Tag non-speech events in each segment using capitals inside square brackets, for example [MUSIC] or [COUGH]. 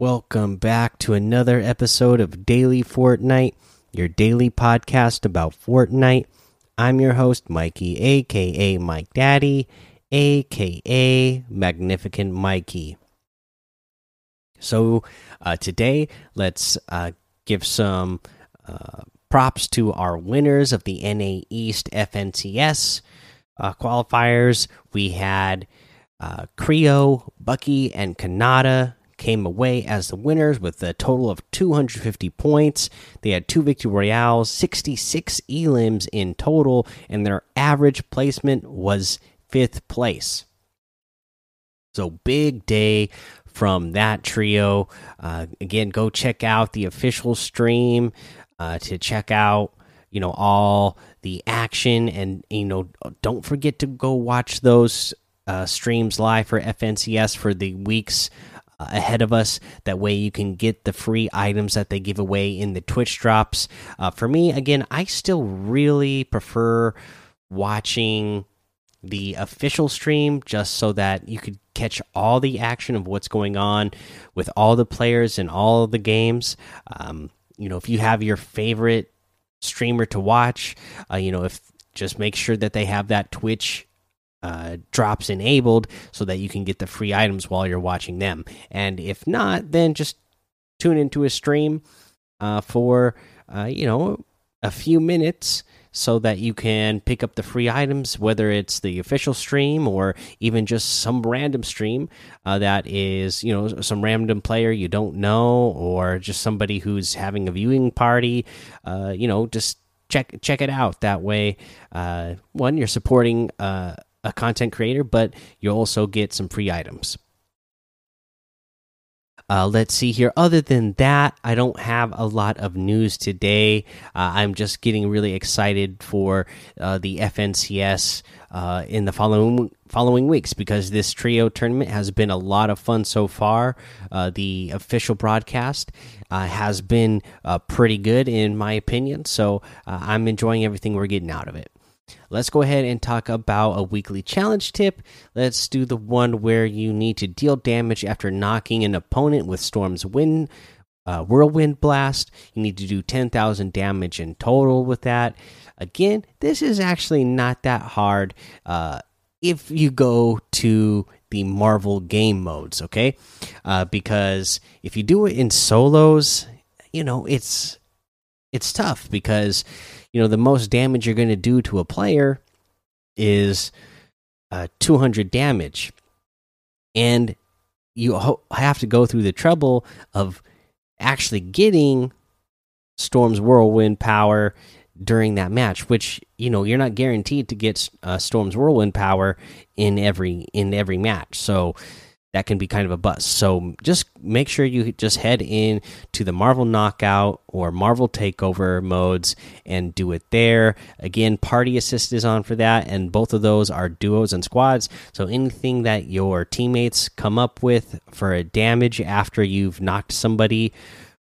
Welcome back to another episode of Daily Fortnite, your daily podcast about Fortnite. I'm your host, Mikey, aka Mike Daddy, aka Magnificent Mikey. So, uh, today, let's uh, give some uh, props to our winners of the NA East FNCS uh, qualifiers. We had uh, Kreo, Bucke, and Kanata came away as the winners with a total of 250 points. They had two victory royales, 66 elims in total, and their average placement was fifth place. So big day from that trio. Uh, again, go check out the official stream uh, to check out you know all the action and you know don't forget to go watch those uh, streams live for FNCS for the weeks ahead of us. That way, you can get the free items that they give away in the Twitch drops. Uh, for me, again, I still really prefer watching the official stream just so that you could catch all the action of what's going on with all the players in all the games. Um, you know, if you have your favorite streamer to watch, uh, you know, if just make sure that they have that Twitch uh, drops enabled so that you can get the free items while you're watching them. And if not, then just tune into a stream uh, for uh, you know a few minutes so that you can pick up the free items, whether it's the official stream or even just some random stream uh, that is, you know, some random player you don't know or just somebody who's having a viewing party. Uh, you know, just check check it out. That way, uh, one, you're supporting uh, a content creator, but you'll also get some free items. Uh, let's see here. Other than that, I don't have a lot of news today. Uh, I'm just getting really excited for uh, the FNCS uh, in the following following weeks because this trio tournament has been a lot of fun so far. Uh, the official broadcast uh, has been pretty good in my opinion, so I'm enjoying everything we're getting out of it. Let's go ahead and talk about a weekly challenge tip. Let's do the one where you need to deal damage after knocking an opponent with Storm's Wind uh, Whirlwind Blast. You need to do 10,000 damage in total with that. Again, this is actually not that hard uh, if you go to the Marvel game modes, okay? Uh, because if you do it in solos, you know, it's it's tough because you know the most damage you're going to do to a player is uh, 200 damage. And you have to go through the trouble of actually getting storm's whirlwind power during that match which you know you're not guaranteed to get uh, storm's whirlwind power in every in every match. So that can be kind of a bust. So just make sure you just head in to the Marvel Knockout or Marvel Takeover modes and do it there. Again, Party Assist is on for that, and both of those are duos and squads. So anything that your teammates come up with for a damage after you've knocked somebody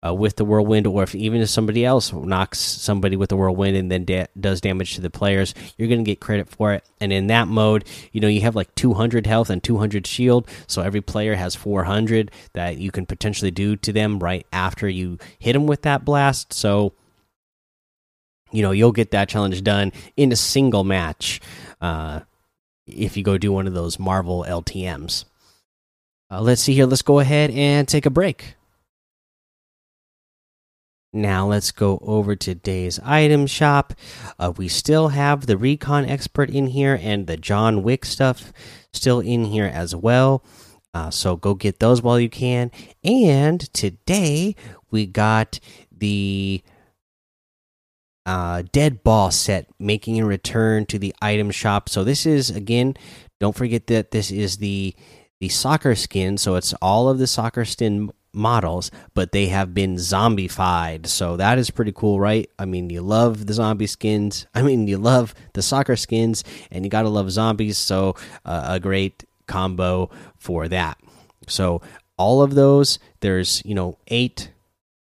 uh, with the whirlwind, or if even if somebody else knocks somebody with the whirlwind and then da does damage to the players, you're going to get credit for it. And in that mode, you know you have like 200 health and 200 shield, so every player has 400 that you can potentially do to them right after you hit them with that blast. So you know you'll get that challenge done in a single match uh, if you go do one of those Marvel LTM's. Uh, let's see here. Let's go ahead and take a break. Now let's go over to today's item shop. Uh, we still have the recon expert in here and the John Wick stuff still in here as well. Uh, so go get those while you can. And today we got the uh, dead ball set making a return to the item shop. So this is again, don't forget that this is the the soccer skin. So it's all of the soccer skin models, but they have been zombified. So that is pretty cool, right? I mean, you love the zombie skins. [LAUGHS] I mean, you love the soccer skins, and you gotta love zombies. So uh, a great combo for that. So all of those, there's you know eight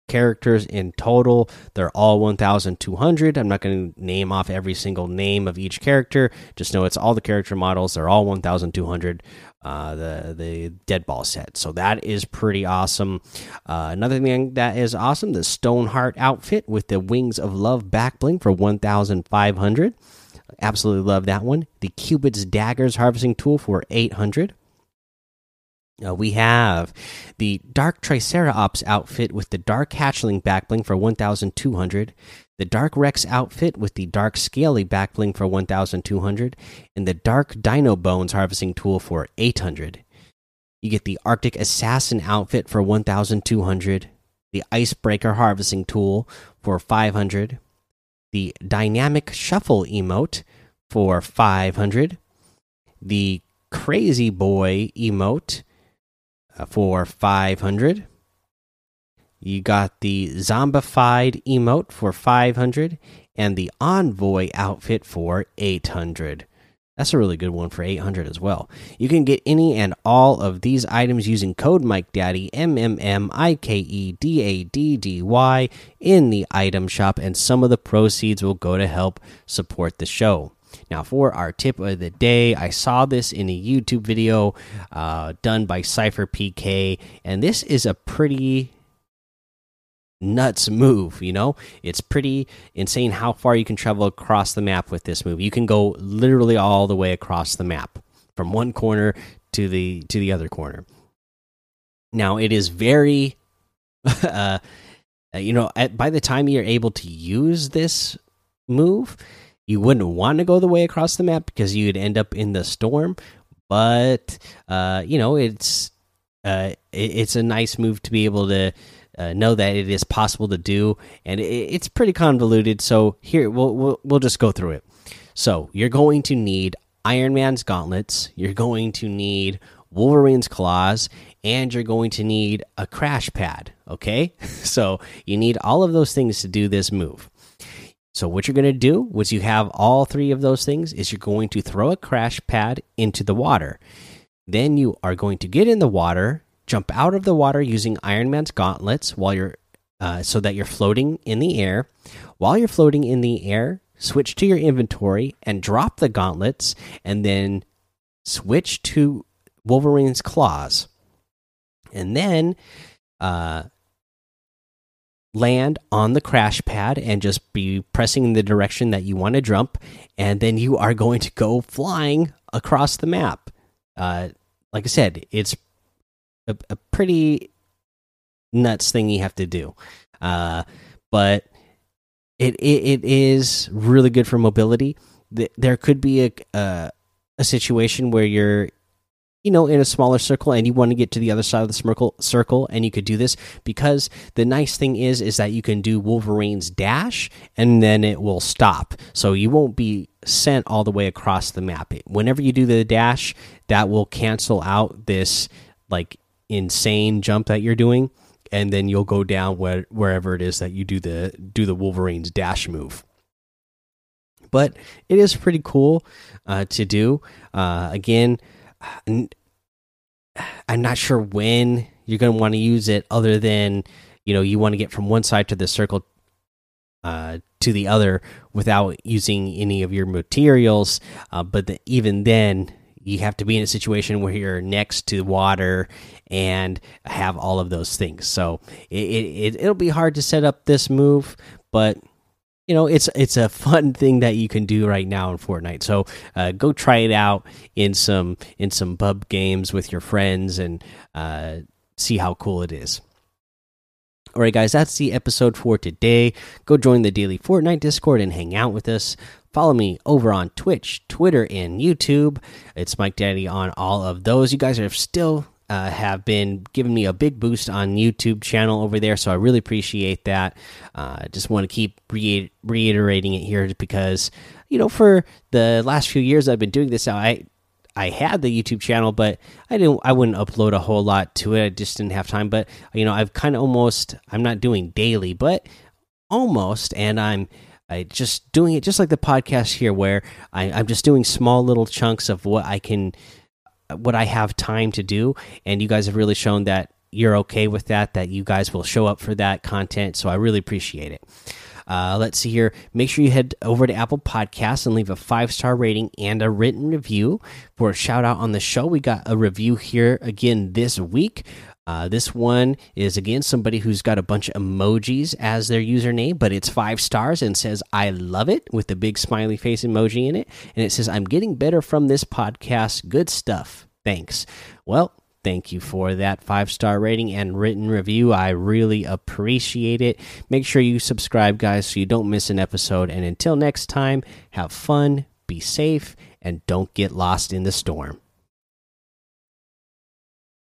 characters in total. They're all 1,200. I'm not going to name off every single name of each character. Just know it's all the character models. They're all 1,200 uh, the the dead ball set. So that is pretty awesome. Uh, another thing that is awesome: the Stoneheart outfit with the Wings of Love back bling for one thousand five hundred. Absolutely love that one. The Cupid's Daggers harvesting tool for eight hundred. Uh, we have the Dark Tricera Ops outfit with the Dark Hatchling backbling for 1,200. The Dark Rex outfit with the Dark Scaly backbling for 1,200. And the Dark Dino Bones harvesting tool for 800. You get the Arctic Assassin outfit for 1,200. The Icebreaker harvesting tool for 500. The Dynamic Shuffle emote for 500. The Crazy Boy emote uh, for 500. You got the zombified emote for 500 and the envoy outfit for 800. That's a really good one for 800 as well. You can get any and all of these items using code Mike Daddy M M M I K E D A D D Y in the item shop and some of the proceeds will go to help support the show. Now, for our tip of the day, I saw this in a YouTube video uh, done by SypherPK, and this is a pretty nuts move. You know, it's pretty insane how far you can travel across the map with this move. You can go literally all the way across the map from one corner to the to the other corner. Now, it is very, [LAUGHS] uh, you know, at, by the time you're able to use this move you wouldn't want to go the way across the map because you'd end up in the storm. But uh, you know, it's uh, it, it's a nice move to be able to uh, know that it is possible to do, and it, it's pretty convoluted. So here we'll, we'll we'll just go through it. So you're going to need Iron Man's gauntlets. You're going to need Wolverine's claws, and you're going to need a crash pad. Okay, [LAUGHS] so you need all of those things to do this move. So what you're going to do once you have all three of those things is you're going to throw a crash pad into the water. Then you are going to get in the water, jump out of the water using Iron Man's gauntlets while you're uh, so that you're floating in the air. While you're floating in the air, switch to your inventory and drop the gauntlets, and then switch to Wolverine's claws, and then uh, land on the crash pad and just be pressing in the direction that you want to jump, and then you are going to go flying across the map. Uh, like I said, it's a, a, pretty nuts thing you have to do, uh, but it, it, it is really good for mobility. There could be a, a a situation where you're you know in a smaller circle and you want to get to the other side of the circle circle and you could do this because the nice thing is is that you can do Wolverine's dash and then it will stop. So you won't be sent all the way across the map. Whenever you do the dash that will cancel out this like insane jump that you're doing and then you'll go down where, wherever it is that you do the do the Wolverine's dash move. But it is pretty cool uh, to do. Uh, again I'm not sure when you're going to want to use it, other than you know you want to get from one side to the circle uh, to the other without using any of your materials. Uh, but the, even then, you have to be in a situation where you're next to water and have all of those things. So it, it it'll be hard to set up this move, but you know it's it's a fun thing that you can do right now in Fortnite. So uh, go try it out in some in some pub games with your friends and uh, see how cool it is. All right, guys, that's the episode for today. Go join the daily Fortnite Discord and hang out with us. Follow me over on Twitch, Twitter, and YouTube. It's Mike Daddy on all of those. You guys are still uh, have been giving me a big boost on YouTube channel over there, so I really appreciate that. Uh, just want to keep re reiterating it here because you know for the last few years I've been doing this. I I had the YouTube channel, but I didn't. I wouldn't upload a whole lot to it. I just didn't have time. But you know, I've kind of almost. I'm not doing daily, but almost, and I'm. I just doing it just like the podcast here, where I, I'm just doing small little chunks of what I can what I have time to do, and you guys have really shown that you're okay with that, that you guys will show up for that content. So I really appreciate it. Uh, let's see here. Make sure you head over to Apple Podcasts and leave a five star rating and a written review for a shout out on the show. We got a review here again this week. Uh, this one is again somebody who's got a bunch of emojis as their username, but it's five stars and says, I love it with the big smiley face emoji in it. And it says, I'm getting better from this podcast. Good stuff. Thanks. Well, thank you for that five star rating and written review. I really appreciate it. Make sure you subscribe, guys, so you don't miss an episode. And until next time, have fun, be safe, and don't get lost in the storm.